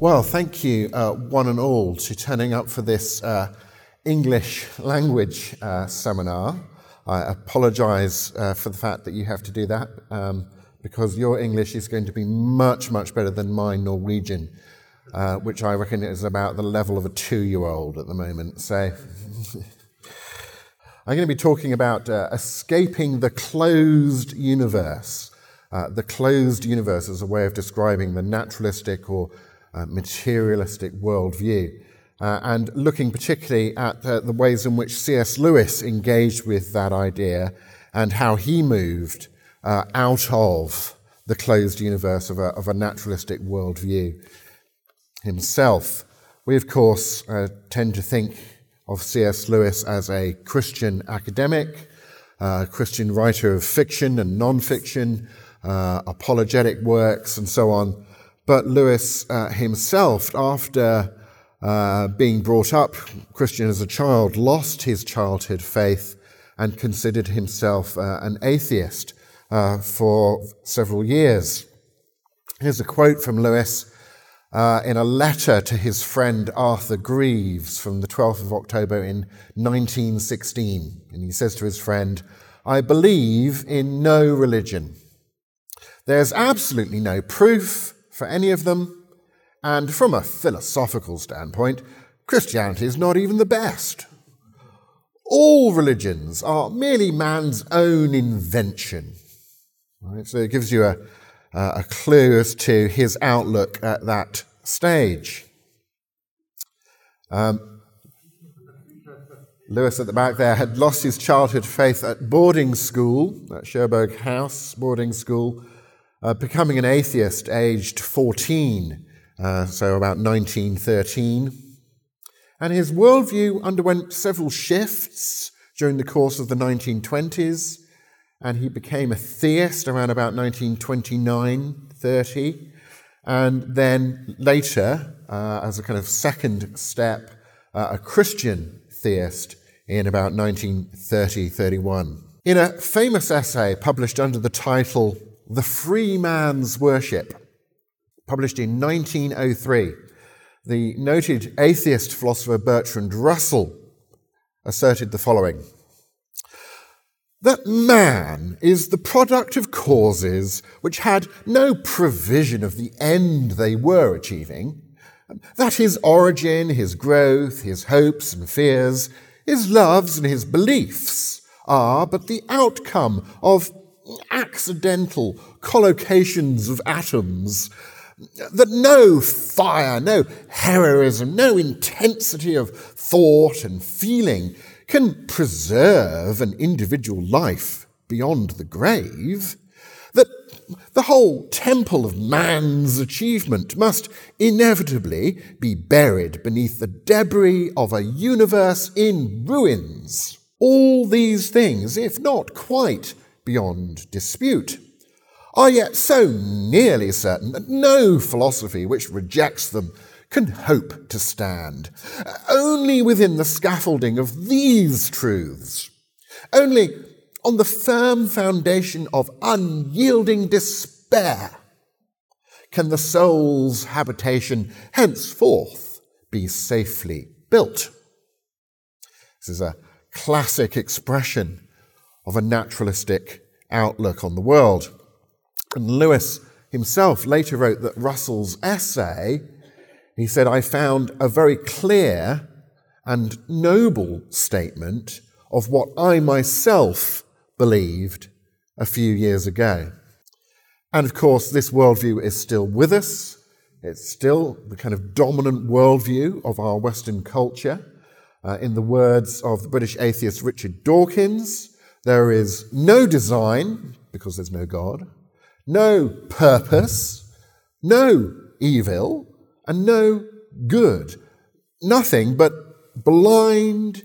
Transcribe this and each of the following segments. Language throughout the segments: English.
Well, thank you, uh, one and all, to turning up for this uh, English language uh, seminar. I apologize uh, for the fact that you have to do that um, because your English is going to be much, much better than my Norwegian, uh, which I reckon is about the level of a two year old at the moment. So. I'm going to be talking about uh, escaping the closed universe. the closed universe is a way of describing the naturalistic or uh, materialistic worldview. Uh, and looking particularly at uh, the ways in which C.S. Lewis engaged with that idea and how he moved uh, out of the closed universe of a, of a naturalistic worldview himself. We, of course, uh, tend to think of C.S. Lewis as a Christian academic, a Christian writer of fiction and non fiction, uh, apologetic works, and so on. But Lewis uh, himself, after uh, being brought up Christian as a child, lost his childhood faith and considered himself uh, an atheist uh, for several years. Here's a quote from Lewis uh, in a letter to his friend Arthur Greeves from the 12th of October in 1916. And he says to his friend, I believe in no religion. There's absolutely no proof for any of them, and from a philosophical standpoint, Christianity is not even the best. All religions are merely man's own invention. Right? So it gives you a, a clue as to his outlook at that stage. Um, Lewis at the back there had lost his childhood faith at boarding school, at Cherbourg House boarding school, uh, becoming an atheist aged 14, uh, so about 1913. And his worldview underwent several shifts during the course of the 1920s, and he became a theist around about 1929 30. And then later, uh, as a kind of second step, uh, a Christian theist in about 1930 31. In a famous essay published under the title the Free Man's Worship, published in 1903. The noted atheist philosopher Bertrand Russell asserted the following that man is the product of causes which had no provision of the end they were achieving, that his origin, his growth, his hopes and fears, his loves and his beliefs are but the outcome of accidental collocations of atoms, that no fire, no heroism, no intensity of thought and feeling can preserve an individual life beyond the grave, that the whole temple of man's achievement must inevitably be buried beneath the debris of a universe in ruins. All these things, if not quite beyond dispute, are yet so nearly certain that no philosophy which rejects them can hope to stand. Only within the scaffolding of these truths, only on the firm foundation of unyielding despair, can the soul's habitation henceforth be safely built. This is a classic expression of a naturalistic outlook on the world. And Lewis himself later wrote that Russell's essay, he said, I found a very clear and noble statement of what I myself believed a few years ago. And of course, this worldview is still with us. It's still the kind of dominant worldview of our Western culture. Uh, in the words of the British atheist Richard Dawkins, there is no design, because there's no God, no purpose, no evil, and no good. Nothing but blind,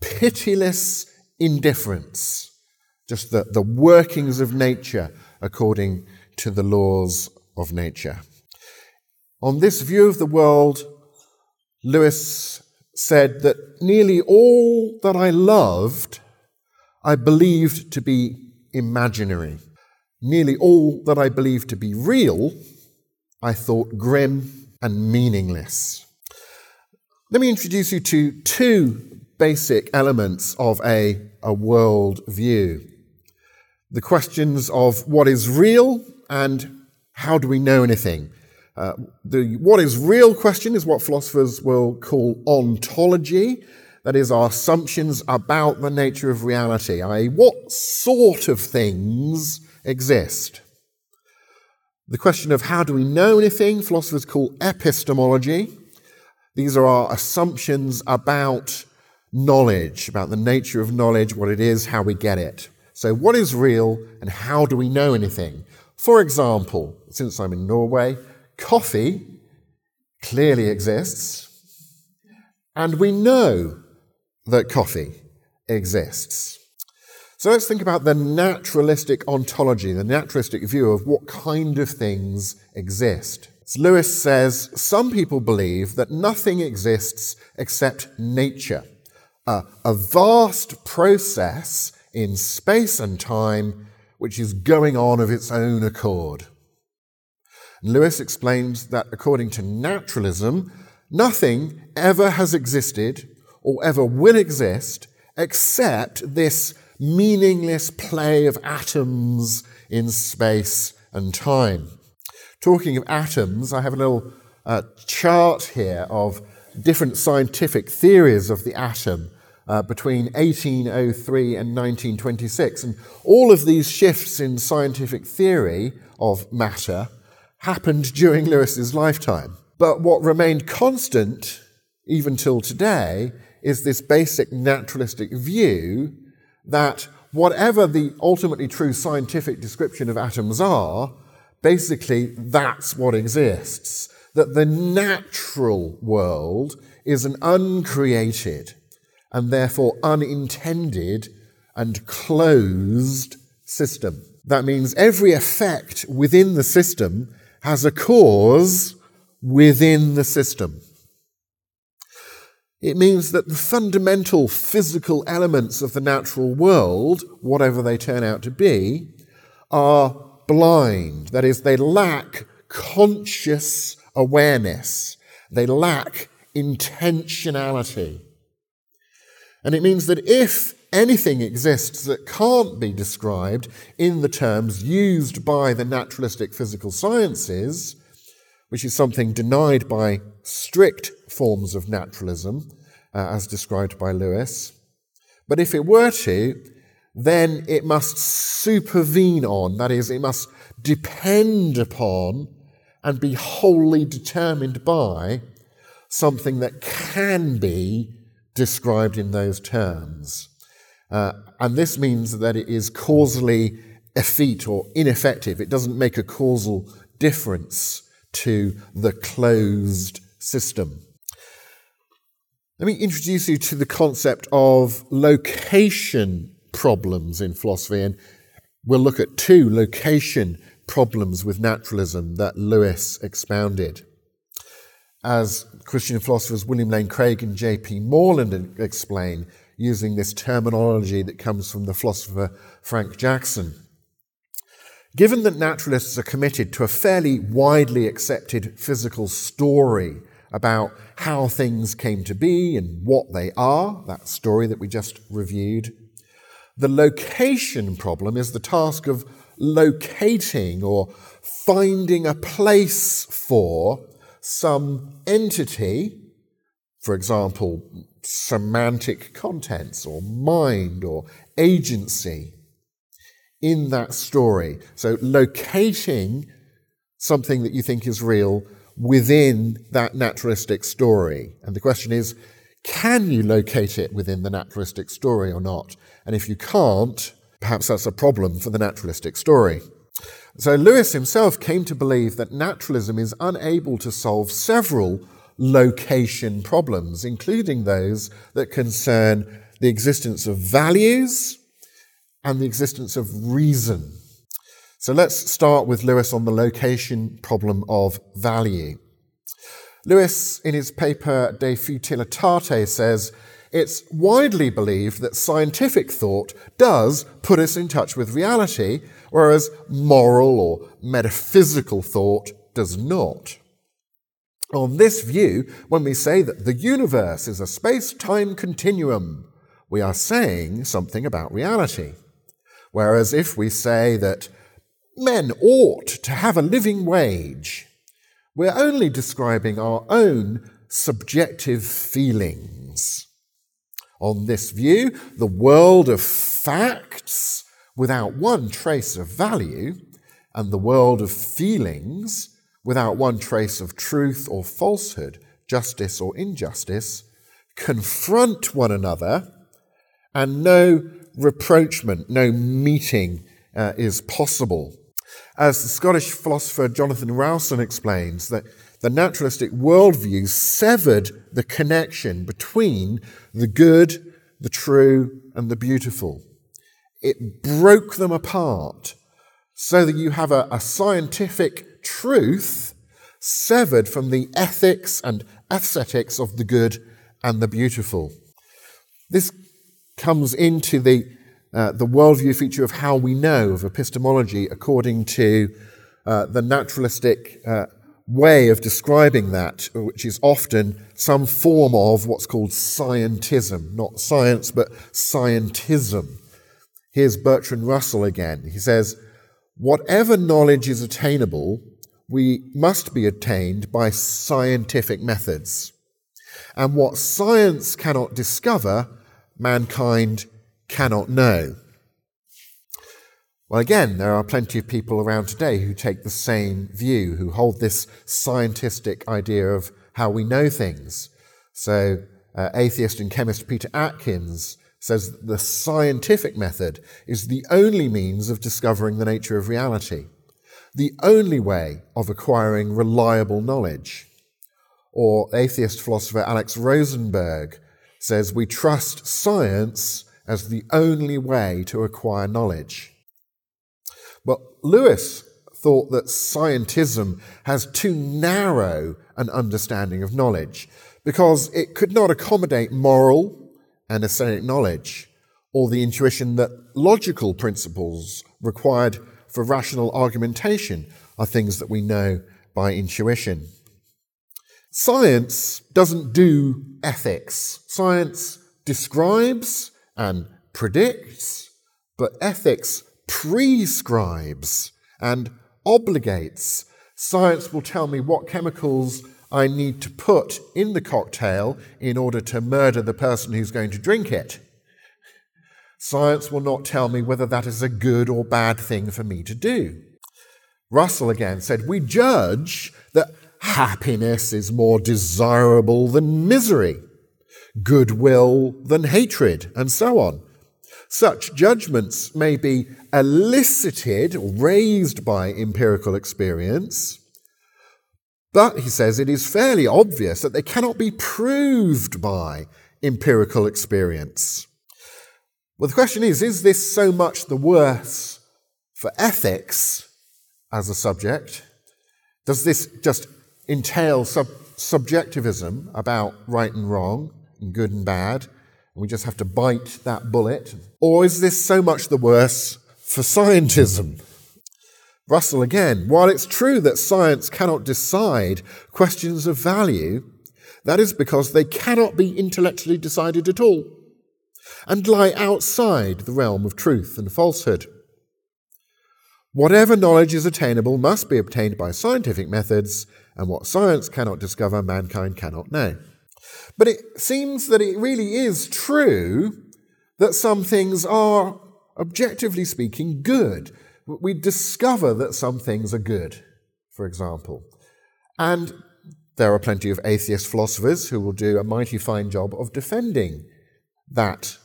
pitiless indifference, just the, the workings of nature according to the laws of nature. On this view of the world, Lewis said that nearly all that I loved, I believed to be imaginary. Nearly all that I believed to be real, I thought grim and meaningless. Let me introduce you to two basic elements of a, a world view the questions of what is real and how do we know anything. Uh, the what is real question is what philosophers will call ontology. That is, our assumptions about the nature of reality, i.e., what sort of things exist. The question of how do we know anything, philosophers call epistemology. These are our assumptions about knowledge, about the nature of knowledge, what it is, how we get it. So, what is real and how do we know anything? For example, since I'm in Norway, coffee clearly exists, and we know that coffee exists. So let's think about the naturalistic ontology, the naturalistic view of what kind of things exist. As Lewis says, some people believe that nothing exists except nature, a, a vast process in space and time which is going on of its own accord. Lewis explains that according to naturalism, nothing ever has existed or ever will exist except this meaningless play of atoms in space and time. Talking of atoms, I have a little uh, chart here of different scientific theories of the atom uh, between 1803 and 1926. And all of these shifts in scientific theory of matter happened during Lewis's lifetime. But what remained constant, even till today, is this basic naturalistic view that whatever the ultimately true scientific description of atoms are, basically that's what exists. That the natural world is an uncreated and therefore unintended and closed system. That means every effect within the system has a cause within the system. It means that the fundamental physical elements of the natural world, whatever they turn out to be, are blind. That is, they lack conscious awareness, they lack intentionality. And it means that if anything exists that can't be described in the terms used by the naturalistic physical sciences, which is something denied by strict forms of naturalism, uh, as described by Lewis. But if it were to, then it must supervene on, that is, it must depend upon and be wholly determined by something that can be described in those terms. Uh, and this means that it is causally effete or ineffective. It doesn't make a causal difference to the closed system. Let me introduce you to the concept of location problems in philosophy, and we'll look at two location problems with naturalism that Lewis expounded. As Christian philosophers William Lane Craig and J.P. Moreland explain, using this terminology that comes from the philosopher Frank Jackson. Given that naturalists are committed to a fairly widely accepted physical story about how things came to be and what they are, that story that we just reviewed, the location problem is the task of locating or finding a place for some entity, for example, semantic contents or mind or agency in that story. So locating something that you think is real within that naturalistic story. And the question is, can you locate it within the naturalistic story or not? And if you can't, perhaps that's a problem for the naturalistic story. So Lewis himself came to believe that naturalism is unable to solve several location problems, including those that concern the existence of values and the existence of reason. So let's start with Lewis on the location problem of value. Lewis, in his paper De Futilitate, says it's widely believed that scientific thought does put us in touch with reality, whereas moral or metaphysical thought does not. On this view, when we say that the universe is a space time continuum, we are saying something about reality. Whereas if we say that men ought to have a living wage, we're only describing our own subjective feelings. On this view, the world of facts without one trace of value and the world of feelings without one trace of truth or falsehood, justice or injustice, confront one another and no reproachment, no meeting uh, is possible. As the Scottish philosopher Jonathan Rowson explains, that the naturalistic worldview severed the connection between the good, the true, and the beautiful. It broke them apart so that you have a, a scientific truth severed from the ethics and aesthetics of the good and the beautiful. This comes into the, uh, the worldview feature of how we know, of epistemology, according to uh, the naturalistic uh, way of describing that, which is often some form of what's called scientism, not science, but scientism. Here's Bertrand Russell again. He says, Whatever knowledge is attainable, we must be attained by scientific methods. And what science cannot discover, mankind cannot know. Well, again, there are plenty of people around today who take the same view, who hold this scientific idea of how we know things. So, uh, atheist and chemist Peter Atkins says that the scientific method is the only means of discovering the nature of reality, the only way of acquiring reliable knowledge. Or atheist philosopher Alex Rosenberg says we trust science as the only way to acquire knowledge. But Lewis thought that scientism has too narrow an understanding of knowledge because it could not accommodate moral and aesthetic knowledge or the intuition that logical principles required for rational argumentation are things that we know by intuition. Science doesn't do ethics. Science describes and predicts, but ethics prescribes and obligates. Science will tell me what chemicals I need to put in the cocktail in order to murder the person who's going to drink it. Science will not tell me whether that is a good or bad thing for me to do. Russell again said, We judge that happiness is more desirable than misery, goodwill than hatred, and so on. Such judgments may be elicited raised by empirical experience, but he says it is fairly obvious that they cannot be proved by empirical experience. Well, the question is is this so much the worse for ethics as a subject? Does this just entail sub- subjectivism about right and wrong, and good and bad? And we just have to bite that bullet? Or is this so much the worse for scientism? Russell again, while it's true that science cannot decide questions of value, that is because they cannot be intellectually decided at all and lie outside the realm of truth and falsehood. Whatever knowledge is attainable must be obtained by scientific methods, and what science cannot discover, mankind cannot know. But it seems that it really is true that some things are, objectively speaking, good. We discover that some things are good, for example. And there are plenty of atheist philosophers who will do a mighty fine job of defending that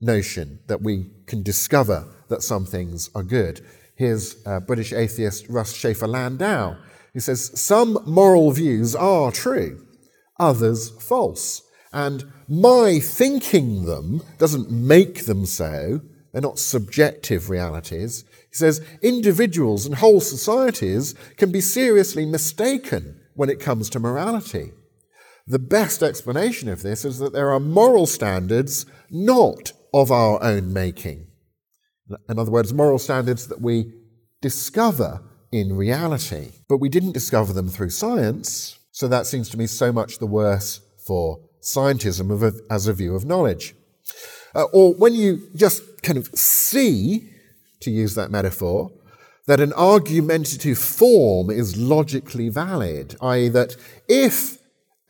notion that we can discover that some things are good. Here's uh, British atheist Russ Shafer Landau. He says, Some moral views are true others false. And my thinking them doesn't make them so. They're not subjective realities. He says individuals and whole societies can be seriously mistaken when it comes to morality. The best explanation of this is that there are moral standards not of our own making. In other words, moral standards that we discover in reality. But we didn't discover them through science, so that seems to me so much the worse for scientism as a view of knowledge. Uh, or when you just kind of see, to use that metaphor, that an argumentative form is logically valid, i.e., that if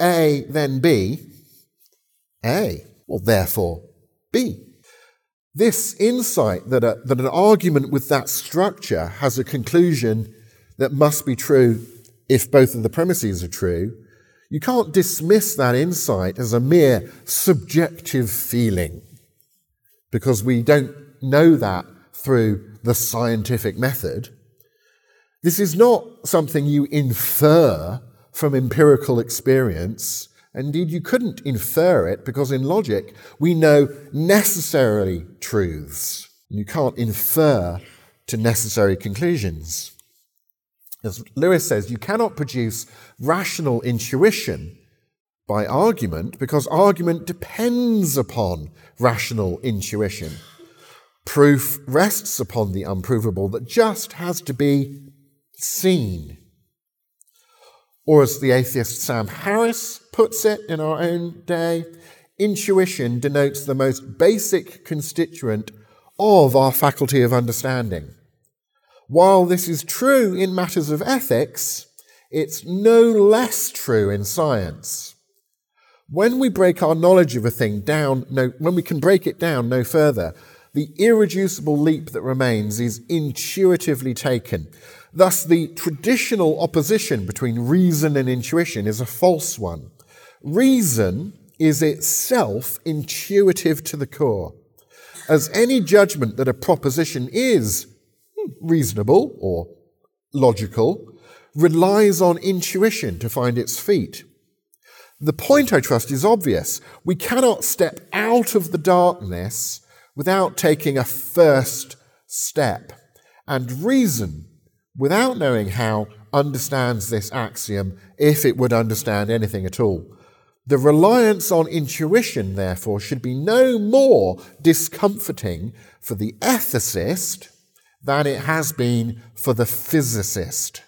A then B, A, well, therefore B. This insight that, a, that an argument with that structure has a conclusion that must be true if both of the premises are true, you can't dismiss that insight as a mere subjective feeling because we don't know that through the scientific method. This is not something you infer from empirical experience. Indeed, you couldn't infer it because in logic we know necessarily truths. You can't infer to necessary conclusions. As Lewis says, you cannot produce rational intuition by argument because argument depends upon rational intuition. Proof rests upon the unprovable that just has to be seen. Or, as the atheist Sam Harris puts it in our own day, intuition denotes the most basic constituent of our faculty of understanding. While this is true in matters of ethics, it's no less true in science. When we break our knowledge of a thing down, no, when we can break it down no further, the irreducible leap that remains is intuitively taken. Thus, the traditional opposition between reason and intuition is a false one. Reason is itself intuitive to the core. As any judgment that a proposition is hmm, reasonable or logical relies on intuition to find its feet. The point, I trust, is obvious. We cannot step out of the darkness without taking a first step. And reason, without knowing how, understands this axiom if it would understand anything at all. The reliance on intuition, therefore, should be no more discomforting for the ethicist than it has been for the physicist.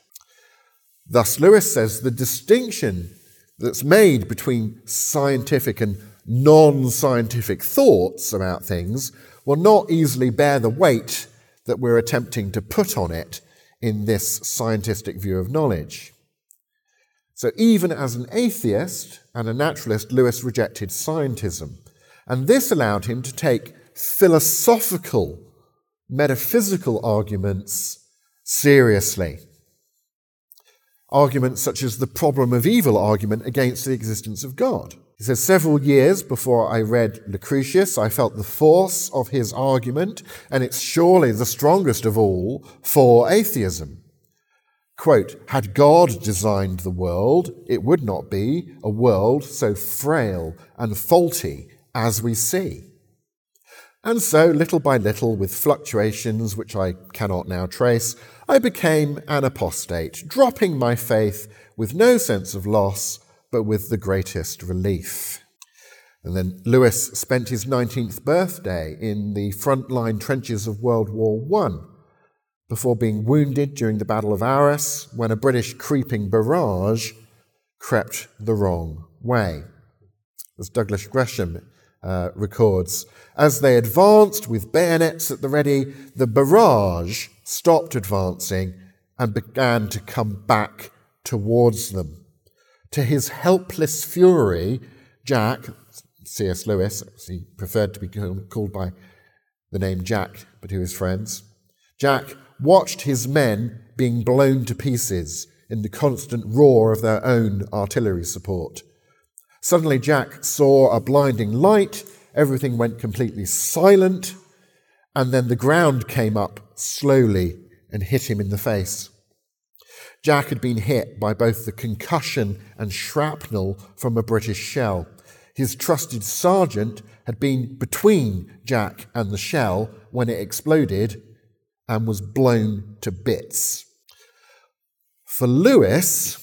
Thus, Lewis says the distinction that's made between scientific and non scientific thoughts about things will not easily bear the weight that we're attempting to put on it in this scientific view of knowledge. So, even as an atheist and a naturalist, Lewis rejected scientism. And this allowed him to take philosophical, metaphysical arguments seriously arguments such as the problem of evil argument against the existence of God. He says, several years before I read Lucretius, I felt the force of his argument, and it's surely the strongest of all for atheism. Quote, had God designed the world, it would not be a world so frail and faulty as we see. And so, little by little, with fluctuations which I cannot now trace, I became an apostate, dropping my faith with no sense of loss, but with the greatest relief. And then Lewis spent his 19th birthday in the front-line trenches of World War I before being wounded during the Battle of Arras when a British creeping barrage crept the wrong way. As Douglas Gresham uh, records, as they advanced with bayonets at the ready, the barrage stopped advancing and began to come back towards them. To his helpless fury, Jack, C.S. Lewis, he preferred to be called by the name Jack, but to his friends, Jack watched his men being blown to pieces in the constant roar of their own artillery support. Suddenly, Jack saw a blinding light, everything went completely silent, and then the ground came up slowly and hit him in the face. Jack had been hit by both the concussion and shrapnel from a British shell. His trusted sergeant had been between Jack and the shell when it exploded and was blown to bits. For Lewis,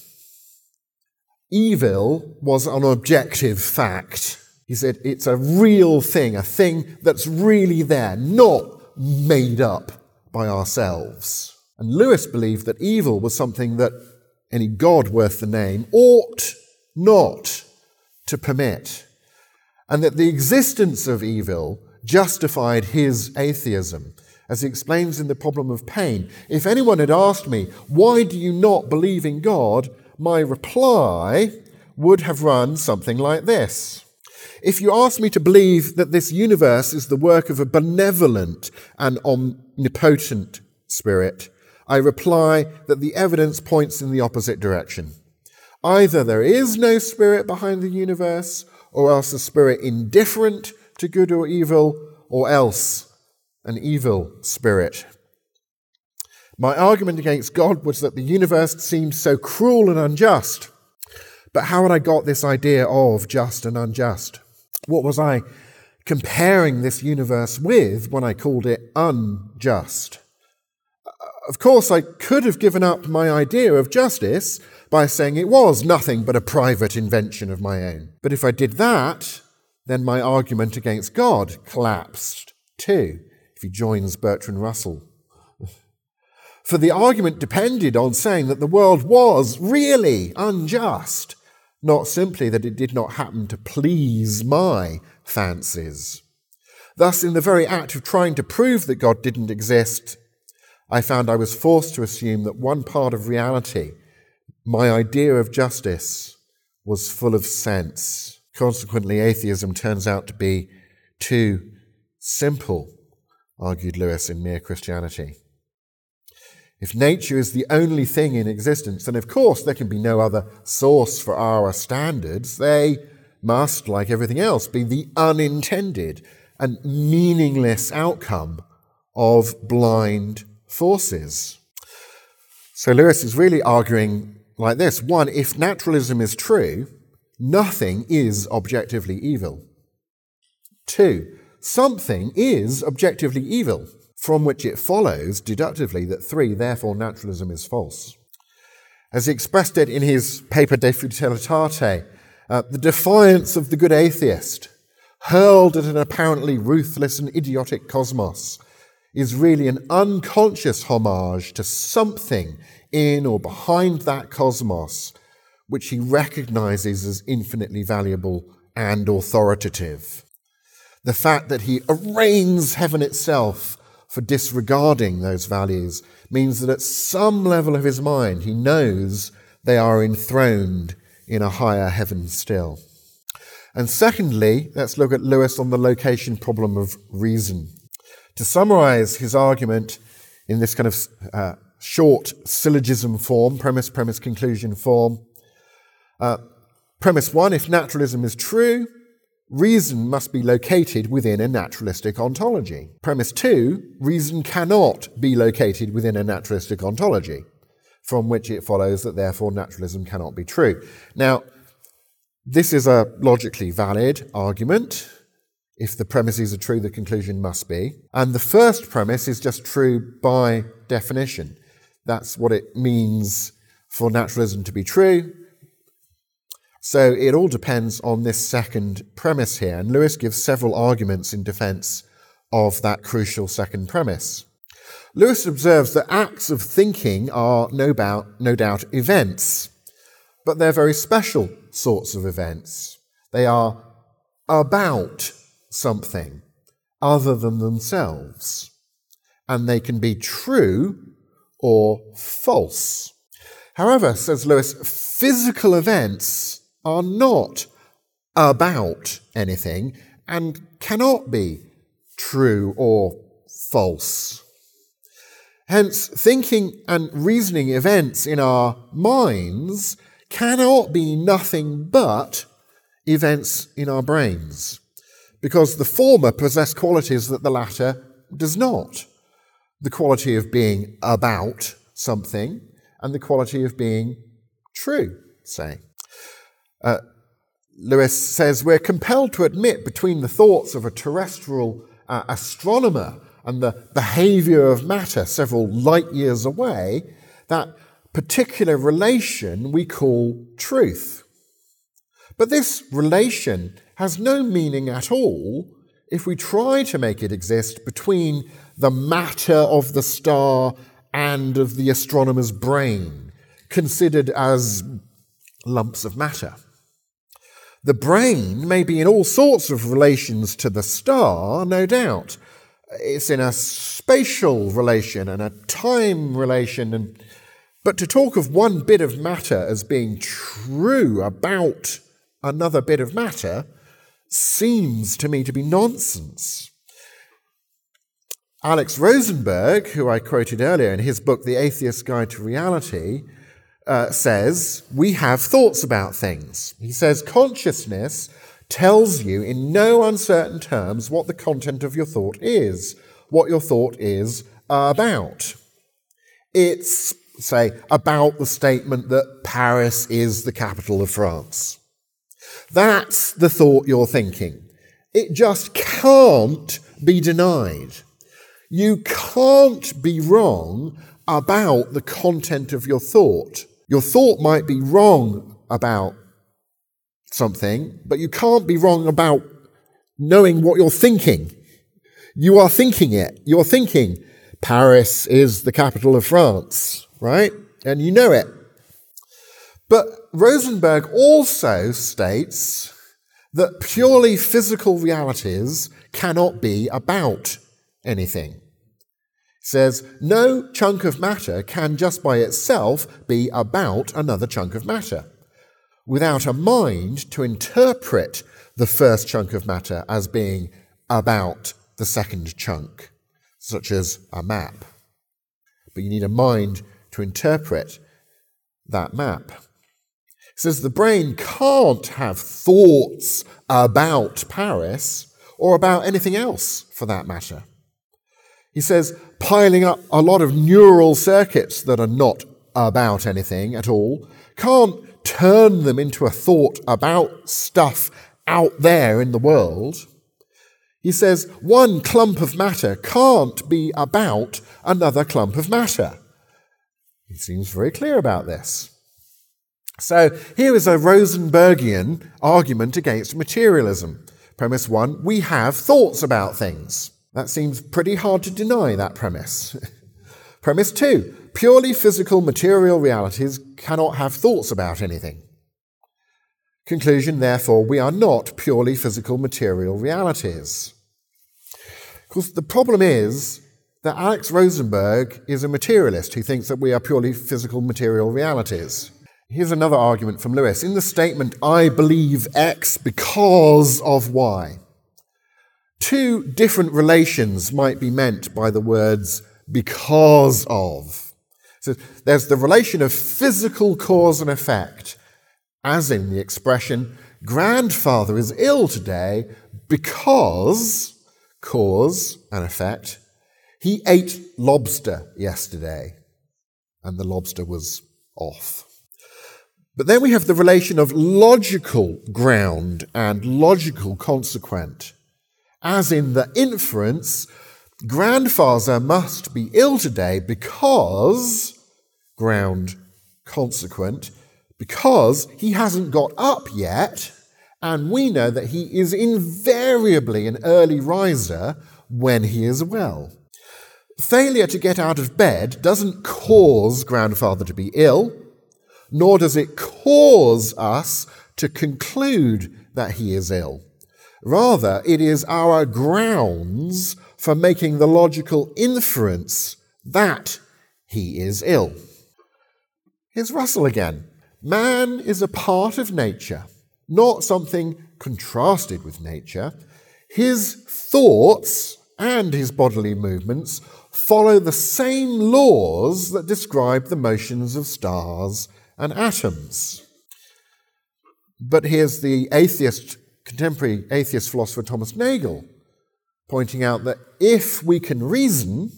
evil was an objective fact. He said it's a real thing, a thing that's really there, not made up by ourselves. And Lewis believed that evil was something that any God worth the name ought not to permit, and that the existence of evil justified his atheism. As he explains in The Problem of Pain, if anyone had asked me, Why do you not believe in God? my reply would have run something like this if you ask me to believe that this universe is the work of a benevolent and omnipotent spirit, I reply that the evidence points in the opposite direction. Either there is no spirit behind the universe, or else a spirit indifferent to good or evil, or else an evil spirit. My argument against God was that the universe seemed so cruel and unjust. But how had I got this idea of just and unjust? What was I comparing this universe with when I called it unjust? Of course, I could have given up my idea of justice by saying it was nothing but a private invention of my own. But if I did that, then my argument against God collapsed too, if he joins Bertrand Russell. For the argument depended on saying that the world was really unjust not simply that it did not happen to please my fancies. Thus, in the very act of trying to prove that God didn't exist, I found I was forced to assume that one part of reality, my idea of justice, was full of sense. Consequently, atheism turns out to be too simple, argued Lewis in Mere Christianity. If nature is the only thing in existence, then of course there can be no other source for our standards. They must, like everything else, be the unintended and meaningless outcome of blind forces. So Lewis is really arguing like this one, if naturalism is true, nothing is objectively evil. Two, something is objectively evil from which it follows deductively that three, therefore naturalism is false. As he expressed it in his paper De Futilitate, uh, the defiance of the good atheist, hurled at an apparently ruthless and idiotic cosmos, is really an unconscious homage to something in or behind that cosmos which he recognizes as infinitely valuable and authoritative. The fact that he arraigns heaven itself for disregarding those values means that at some level of his mind, he knows they are enthroned in a higher heaven still. And secondly, let's look at Lewis on the location problem of reason. To summarize his argument in this kind of uh, short syllogism form, premise, premise, conclusion form, uh, premise one, if naturalism is true, reason must be located within a naturalistic ontology. Premise two, reason cannot be located within a naturalistic ontology, from which it follows that therefore naturalism cannot be true. Now, this is a logically valid argument. If the premises are true, the conclusion must be. And the first premise is just true by definition. That's what it means for naturalism to be true. So it all depends on this second premise here, and Lewis gives several arguments in defense of that crucial second premise. Lewis observes that acts of thinking are no doubt, no doubt events, but they're very special sorts of events. They are about something other than themselves, and they can be true or false. However, says Lewis, physical events are not about anything and cannot be true or false. Hence, thinking and reasoning events in our minds cannot be nothing but events in our brains, because the former possess qualities that the latter does not. The quality of being about something and the quality of being true, say. Uh, Lewis says we're compelled to admit between the thoughts of a terrestrial uh, astronomer and the behavior of matter several light years away that particular relation we call truth. But this relation has no meaning at all if we try to make it exist between the matter of the star and of the astronomer's brain, considered as lumps of matter. The brain may be in all sorts of relations to the star, no doubt. It's in a spatial relation and a time relation, and, but to talk of one bit of matter as being true about another bit of matter seems to me to be nonsense. Alex Rosenberg, who I quoted earlier in his book, The Atheist's Guide to Reality, uh, says, We have thoughts about things. He says, Consciousness tells you in no uncertain terms what the content of your thought is, what your thought is about. It's, say, about the statement that Paris is the capital of France. That's the thought you're thinking. It just can't be denied. You can't be wrong about the content of your thought. Your thought might be wrong about something, but you can't be wrong about knowing what you're thinking. You are thinking it. You're thinking Paris is the capital of France, right? And you know it. But Rosenberg also states that purely physical realities cannot be about anything. He says, no chunk of matter can just by itself be about another chunk of matter, without a mind to interpret the first chunk of matter as being about the second chunk, such as a map. But you need a mind to interpret that map says the brain can't have thoughts about Paris or about anything else for that matter. He says piling up a lot of neural circuits that are not about anything at all can't turn them into a thought about stuff out there in the world. He says one clump of matter can't be about another clump of matter. He seems very clear about this. So here is a Rosenbergian argument against materialism. Premise one, we have thoughts about things. That seems pretty hard to deny, that premise. premise two, purely physical material realities cannot have thoughts about anything. Conclusion, therefore, we are not purely physical material realities. Of course, the problem is that Alex Rosenberg is a materialist who thinks that we are purely physical material realities. Here's another argument from Lewis. In the statement, I believe X because of Y, two different relations might be meant by the words because of. So there's the relation of physical cause and effect, as in the expression, grandfather is ill today because cause and effect. He ate lobster yesterday, and the lobster was off. But then we have the relation of logical ground and logical consequent. As in the inference, grandfather must be ill today because, ground consequent, because he hasn't got up yet, and we know that he is invariably an early riser when he is well. Failure to get out of bed doesn't cause grandfather to be ill nor does it cause us to conclude that he is ill. Rather, it is our grounds for making the logical inference that he is ill. Here's Russell again. Man is a part of nature, not something contrasted with nature. His thoughts and his bodily movements follow the same laws that describe the motions of stars and atoms. But here's the atheist, contemporary atheist philosopher Thomas Nagel pointing out that if we can reason,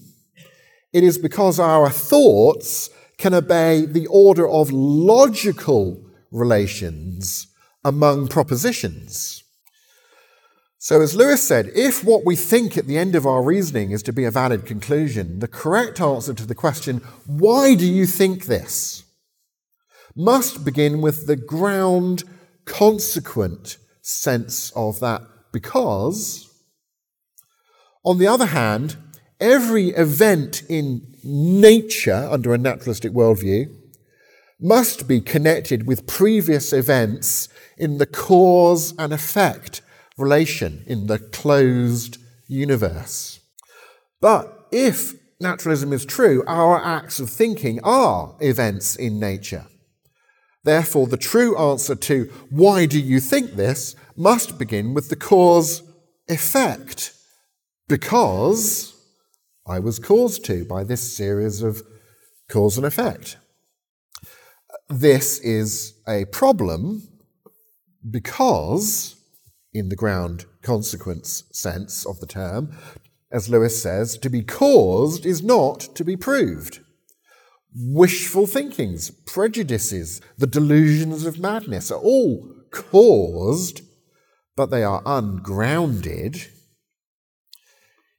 it is because our thoughts can obey the order of logical relations among propositions. So, as Lewis said, if what we think at the end of our reasoning is to be a valid conclusion, the correct answer to the question, why do you think this, must begin with the ground consequent sense of that because. On the other hand, every event in nature, under a naturalistic worldview, must be connected with previous events in the cause and effect relation in the closed universe. But if naturalism is true, our acts of thinking are events in nature. Therefore, the true answer to why do you think this must begin with the cause effect. Because I was caused to by this series of cause and effect. This is a problem because, in the ground consequence sense of the term, as Lewis says, to be caused is not to be proved wishful thinkings, prejudices, the delusions of madness are all caused, but they are ungrounded.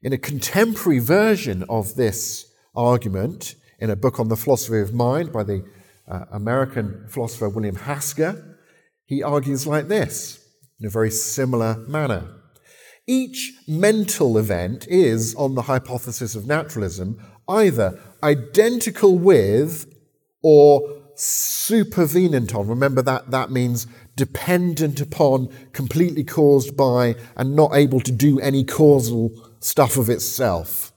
In a contemporary version of this argument, in a book on the philosophy of mind by the uh, American philosopher William Hasker, he argues like this in a very similar manner. Each mental event is, on the hypothesis of naturalism, either identical with or supervenient on. Remember that that means dependent upon, completely caused by, and not able to do any causal stuff of itself.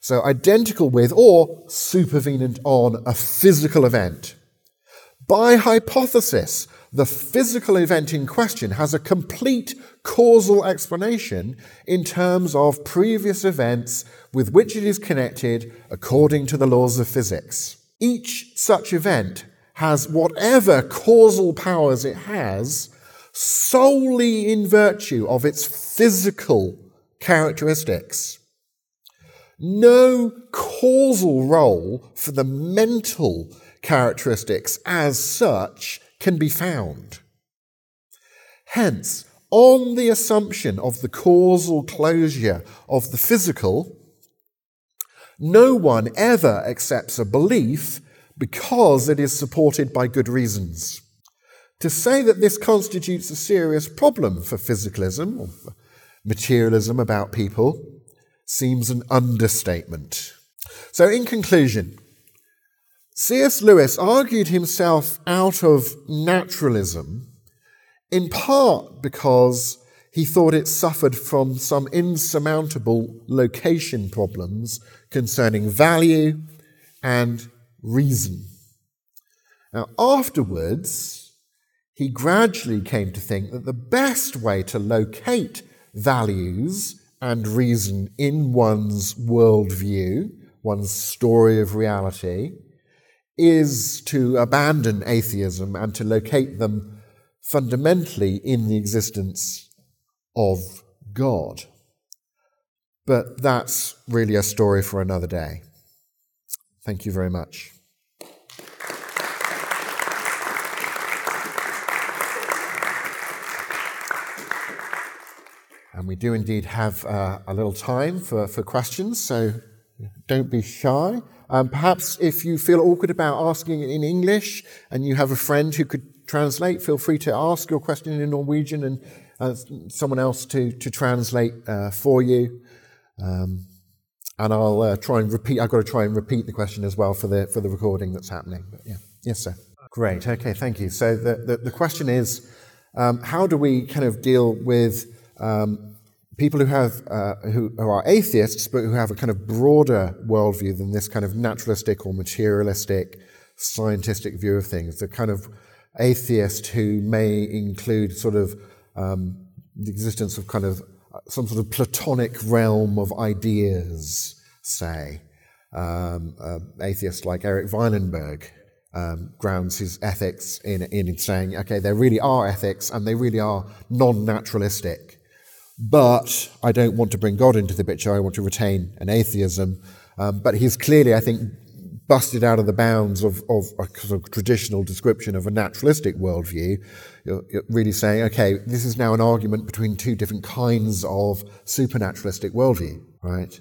So identical with or supervenient on a physical event. By hypothesis, the physical event in question has a complete causal explanation in terms of previous events with which it is connected according to the laws of physics. Each such event has whatever causal powers it has solely in virtue of its physical characteristics. No causal role for the mental characteristics as such can be found. Hence, on the assumption of the causal closure of the physical, no one ever accepts a belief because it is supported by good reasons. To say that this constitutes a serious problem for physicalism or materialism about people seems an understatement. So, in conclusion, C.S. Lewis argued himself out of naturalism in part because he thought it suffered from some insurmountable location problems concerning value and reason. Now, afterwards, he gradually came to think that the best way to locate values and reason in one's worldview, one's story of reality, is to abandon atheism and to locate them fundamentally in the existence of God. But that's really a story for another day. Thank you very much. And we do indeed have uh, a little time for, for questions, so don't be shy. Um, perhaps if you feel awkward about asking it in English and you have a friend who could translate, feel free to ask your question in Norwegian and uh, someone else to, to translate uh, for you. Um, and I'll uh, try and repeat. I've got to try and repeat the question as well for the for the recording that's happening. But yeah, yes, sir. Great. Okay, thank you. So the the, the question is, um, how do we kind of deal with um, people who have uh, who, who, are atheists, but who have a kind of broader worldview than this kind of naturalistic or materialistic, scientific view of things. The kind of atheist who may include sort of um, the existence of kind of uh, some sort of platonic realm of ideas, say. Um, uh, atheists like Erik Wielenberg um, grounds his ethics in, in saying, okay, there really are ethics and they really are non naturalistic. But I don't want to bring God into the picture. I want to retain an atheism. Um, but he's clearly, I think, busted out of the bounds of, of a sort of traditional description of a naturalistic worldview. You're, you're really saying, okay, this is now an argument between two different kinds of supernaturalistic worldview, right?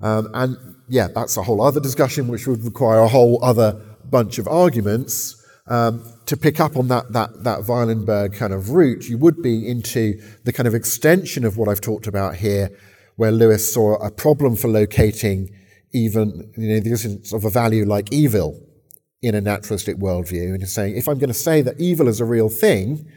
Um, and yeah, that's a whole other discussion which would require a whole other bunch of arguments. Um, to pick up on that, that, that Wielenberg kind of route, you would be into the kind of extension of what I've talked about here, where Lewis saw a problem for locating even you know, the existence of a value like evil in a naturalistic worldview. And he's saying, if I'm going to say that evil is a real thing,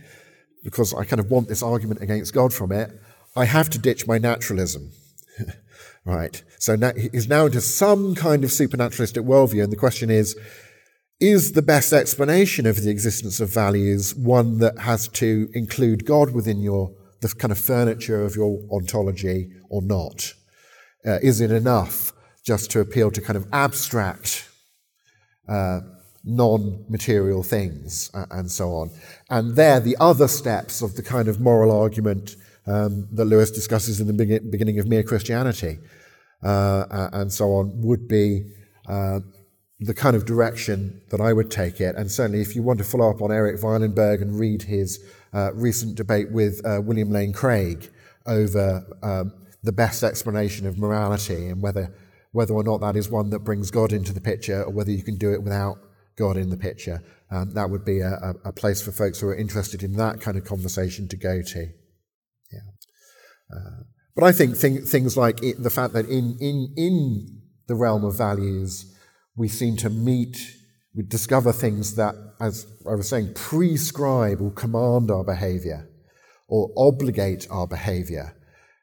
because I kind of want this argument against God from it, I have to ditch my naturalism. right. So now he's now into some kind of supernaturalistic worldview. And the question is, is the best explanation of the existence of values one that has to include God within your the kind of furniture of your ontology or not? Uh, is it enough just to appeal to kind of abstract, uh, non material things uh, and so on. And there, the other steps of the kind of moral argument um, that Lewis discusses in the beginning of Mere Christianity uh, and so on would be uh, the kind of direction that I would take it. And certainly, if you want to follow up on Erik Wielenberg and read his uh, recent debate with uh, William Lane Craig over um, the best explanation of morality and whether whether or not that is one that brings God into the picture or whether you can do it without God in the picture. Um, that would be a, a, place for folks who are interested in that kind of conversation to go to. Yeah. Uh, but I think thing, things like it, the fact that in, in, in the realm of values, we seem to meet, we discover things that, as I was saying, prescribe or command our behavior or obligate our behavior.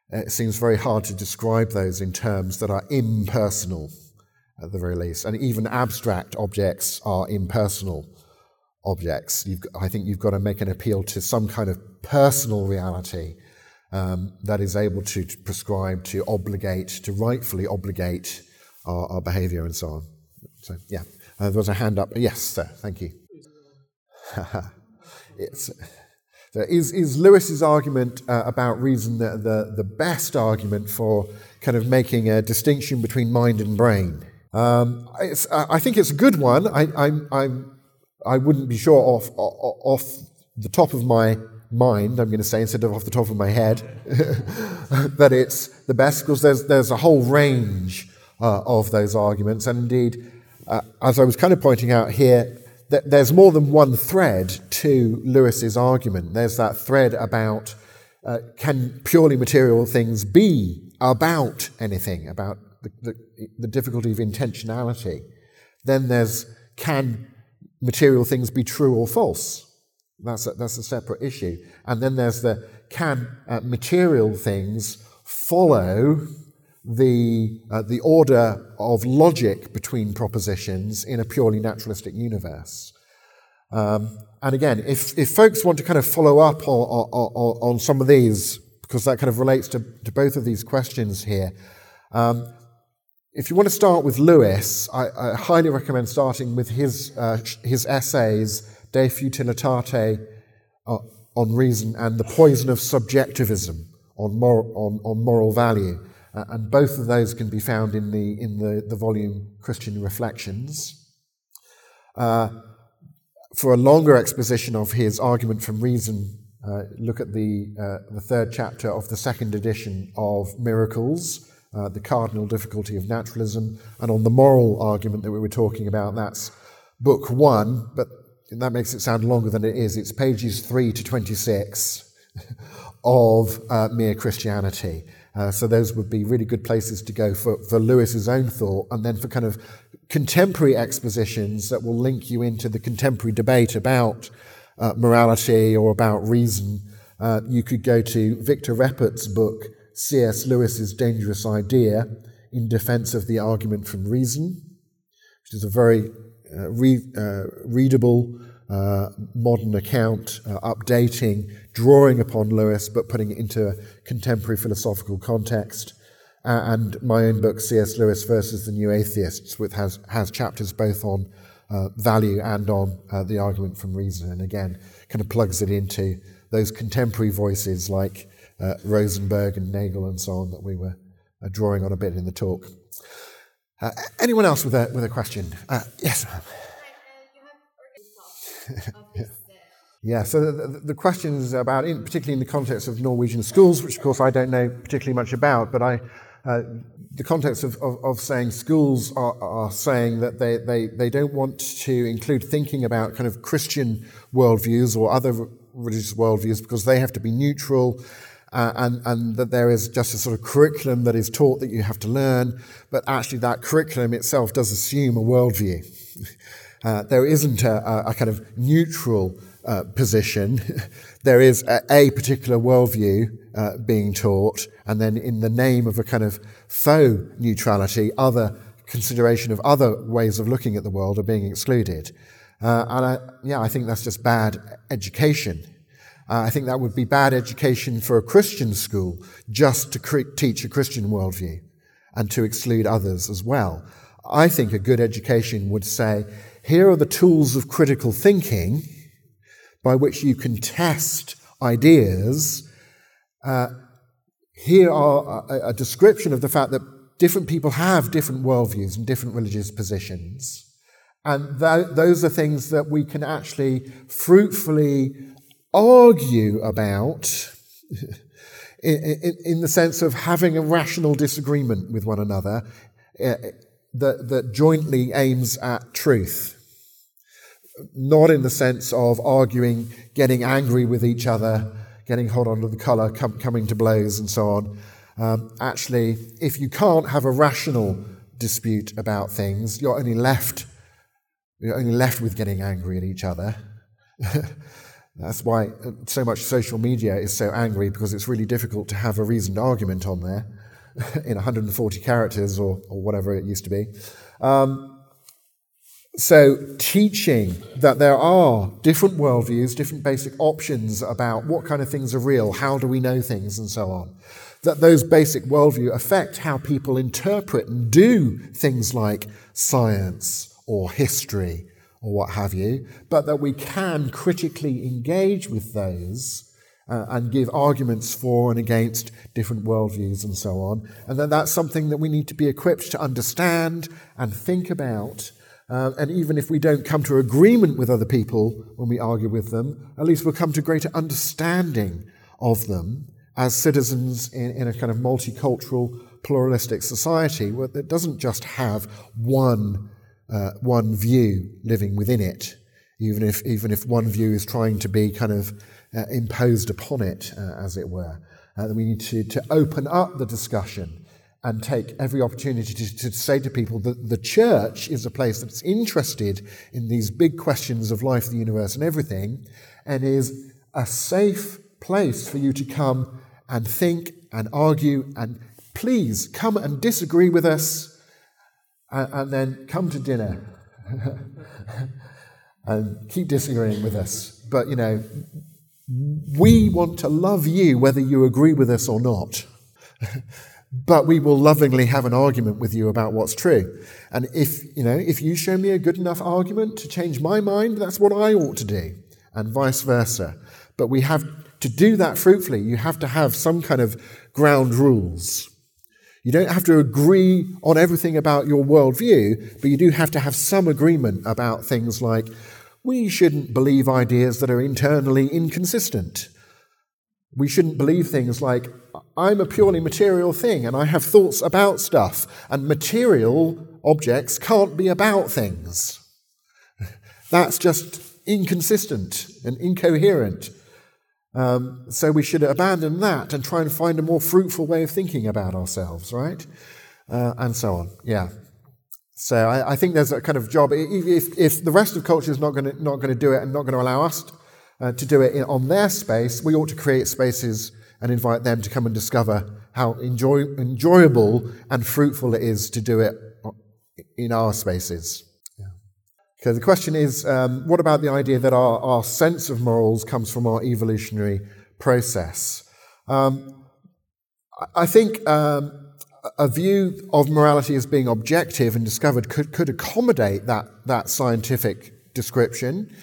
It seems very hard to describe those in terms that are impersonal, at the very least. And even abstract objects are impersonal objects. You've, I think you've got to make an appeal to some kind of personal reality um, that is able to, to, prescribe, to obligate, to rightfully obligate our, our behavior and so on. So, yeah, uh, there was a hand up. Yes, sir, thank you. So is, is Lewis's argument uh, about reason the, the, the, best argument for kind of making a distinction between mind and brain? Um, I think it's a good one. I, I, I, I wouldn't be sure off, off the top of my mind, I'm going to say, instead of off the top of my head, that it's the best because there's, there's a whole range uh, of those arguments. And indeed, uh, as I was kind of pointing out here, there's more than one thread to Lewis's argument. There's that thread about uh, can purely material things be about anything, about the, the, the difficulty of intentionality. Then there's can material things be true or false? That's a, that's a separate issue. And then there's the can uh, material things follow the, uh, the order of logic between propositions in a purely naturalistic universe. Um, and again, if, if folks want to kind of follow up on, on, on some of these, because that kind of relates to, to both of these questions here, um, if you want to start with Lewis, I, I highly recommend starting with his, uh, his essays, De Futilitate uh, on Reason and The Poison of Subjectivism on, mor- on, on Moral Value. Uh, and both of those can be found in the, in the, the volume Christian Reflections. Uh, for a longer exposition of his argument from reason, uh, look at the, uh, the third chapter of the second edition of Miracles, uh, The Cardinal Difficulty of Naturalism, and on the moral argument that we were talking about, that's book one, but that makes it sound longer than it is. It's pages 3 to 26 of uh, Mere Christianity. Uh, so those would be really good places to go for, for Lewis's own thought, and then for kind of contemporary expositions that will link you into the contemporary debate about uh, morality or about reason. Uh, you could go to Victor Reppert's book, C.S. Lewis's Dangerous Idea, in defense of the argument from reason, which is a very uh, re- uh, readable modern account, updating, drawing upon Lewis, but putting it into a contemporary philosophical context. Uh, and my own book, C.S. Lewis versus the New Atheists, which has, has chapters both on uh, value and on uh, the argument from reason. And again, kind of plugs it into those contemporary voices like uh, Rosenberg and Nagel and so on that we were drawing on a bit in the talk. Uh, anyone else with a, with a question? Uh, yes. Yeah, so the, the, the questions about, in, particularly in the context of Norwegian schools, which of course I don't know particularly much about, but I, uh, the context of, of, of, saying schools are, are saying that they, they, they don't want to include thinking about kind of Christian worldviews or other religious worldviews because they have to be neutral. Uh, and, and that there is just a sort of curriculum that is taught that you have to learn, but actually that curriculum itself does assume a worldview. Uh, there isn't a, a, kind of neutral uh, position. there is a, a particular worldview uh, being taught, and then in the name of a kind of faux neutrality, other consideration of other ways of looking at the world are being excluded. Uh, and I, yeah, I think that's just bad education. Uh, I think that would be bad education for a Christian school just to cre- teach a Christian worldview and to exclude others as well. I think a good education would say, here are the tools of critical thinking by which you can test ideas. Uh, here are a, a description of the fact that different people have different worldviews and different religious positions. And th- those are things that we can actually fruitfully argue about in, in, in, the sense of having a rational disagreement with one another uh, that, that jointly aims at truth not in the sense of arguing, getting angry with each other, getting hot under the collar, com- coming to blows, and so on. Um, actually, if you can't have a rational dispute about things, you're only left you're only left with getting angry at each other. That's why uh, so much social media is so angry because it's really difficult to have a reasoned argument on there in 140 characters or, or whatever it used to be. Um, so, teaching that there are different worldviews, different basic options about what kind of things are real, how do we know things, and so on. That those basic worldview affect how people interpret and do things like science or history or what have you, but that we can critically engage with those uh, and give arguments for and against different worldviews and so on. And that that's something that we need to be equipped to understand and think about uh, and even if we don't come to agreement with other people when we argue with them, at least we'll come to greater understanding of them as citizens in, in a kind of multicultural, pluralistic society that doesn't just have one, uh, one view living within it, even if, even if one view is trying to be kind of uh, imposed upon it, uh, as it were. Uh, we need to, to open up the discussion and take every opportunity to, to, say to people that the church is a place that's interested in these big questions of life, the universe, and everything, and is a safe place for you to come and think and argue and please come and disagree with us and, and then come to dinner and keep disagreeing with us. But, you know, we want to love you whether you agree with us or not. but we will lovingly have an argument with you about what's true. And if, you know, if you show me a good enough argument to change my mind, that's what I ought to do, and vice versa. But we have to do that fruitfully, you have to have some kind of ground rules. You don't have to agree on everything about your worldview, but you do have to have some agreement about things like we shouldn't believe ideas that are internally inconsistent. We shouldn't believe things like, I'm a purely material thing and I have thoughts about stuff, and material objects can't be about things. That's just inconsistent and incoherent. Um, so we should abandon that and try and find a more fruitful way of thinking about ourselves, right? Uh, and so on. Yeah. So I, I, think there's a kind of job. If, if the rest of culture is not going to not going to do it and not going to allow us uh, to do it in, on their space, we ought to create spaces and invite them to come and discover how enjoy, enjoyable and fruitful it is to do it in our spaces. Yeah. Okay, the question is um, what about the idea that our, our sense of morals comes from our evolutionary process? Um, I think um, a view of morality as being objective and discovered could, could accommodate that, that scientific description.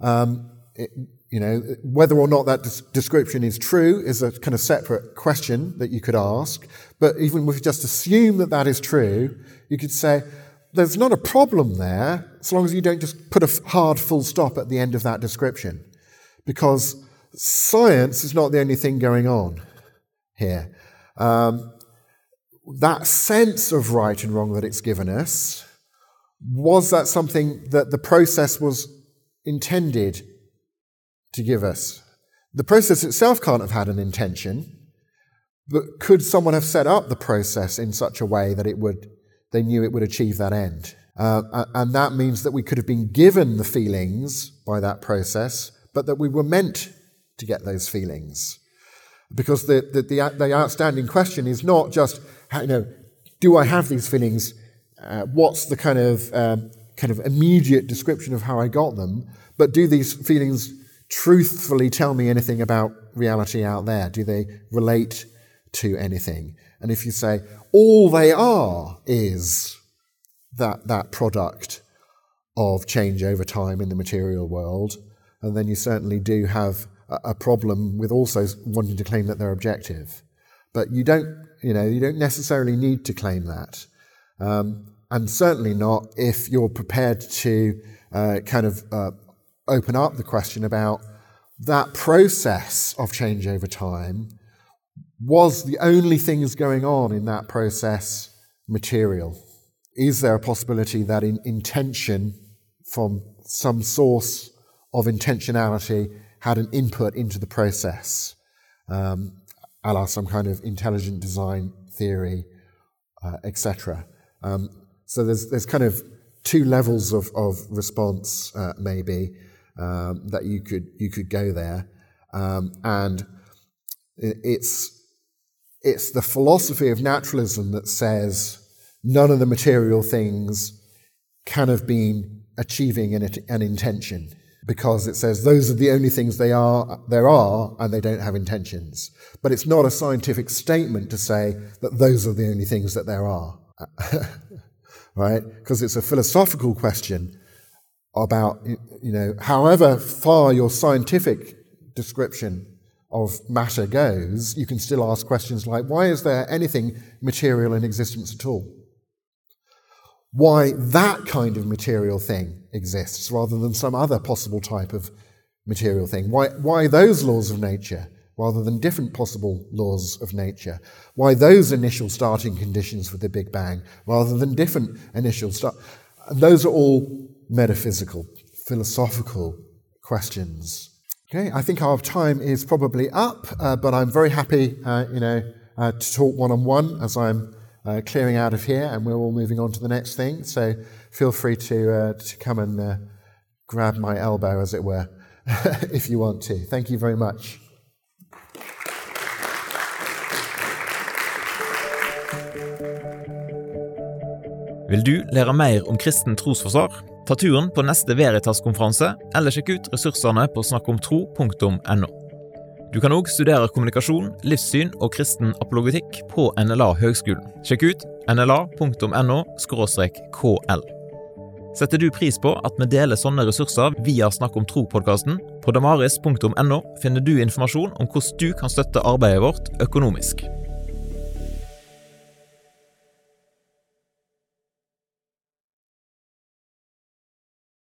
Um, it, you know, whether or not that des- description is true is a kind of separate question that you could ask. But even if you just assume that that is true, you could say, there's not a problem there as long as you don't just put a hard full stop at the end of that description. Because science is not the only thing going on here. Um, that sense of right and wrong that it's given us, was that something that the process was intended to give us? The process itself can't have had an intention, but could someone have set up the process in such a way that it would, they knew it would achieve that end? Uh, and that means that we could have been given the feelings by that process, but that we were meant to get those feelings. Because the, the, the, the outstanding question is not just, you know, do I have these feelings? Uh, what's the kind of, um, kind of immediate description of how I got them? But do these feelings truthfully tell me anything about reality out there? Do they relate to anything? And if you say, all they are is that, that product of change over time in the material world, and then you certainly do have a problem with also wanting to claim that they're objective. But you don't, you know, you don't necessarily need to claim that. Um, and certainly not if you're prepared to uh, kind of uh, open up the question about that process of change over time. Was the only things going on in that process material? Is there a possibility that in intention from some source of intentionality had an input into the process, um, a la some kind of intelligent design theory, uh, etc. Um, so there's there's kind of two levels of, of response, uh, maybe um, that you could you could go there, um, and it's it's the philosophy of naturalism that says none of the material things can have been achieving an, an intention because it says those are the only things they are there are and they don't have intentions. But it's not a scientific statement to say that those are the only things that there are. Right? Because it's a philosophical question about you know however far your scientific description of matter goes you can still ask questions like why is there anything material in existence at all why that kind of material thing exists rather than some other possible type of material thing. Why, why those laws of nature rather than different possible laws of nature? Why those initial starting conditions for the Big Bang rather than different initial start? Those are all metaphysical, philosophical questions. Okay, I think our time is probably up, uh, but I'm very happy, uh, you know, uh, to talk one on one as I'm uh, clearing out of here, and we're all moving on to the next thing. So feel free to, uh, to come and uh, grab my elbow, as it were, if you want to. Thank you very much. Vil du lære mer om kristen trosforsvar? Ta turen på neste Veritas-konferanse, eller sjekk ut ressursene på snakkomtro.no. Du kan òg studere kommunikasjon, livssyn og kristen apologetikk på NLA Høgskolen. Sjekk ut nla.no kl. Setter du pris på at vi deler sånne ressurser via Snakk om tro-podkasten? På damaris.no finner du informasjon om hvordan du kan støtte arbeidet vårt økonomisk.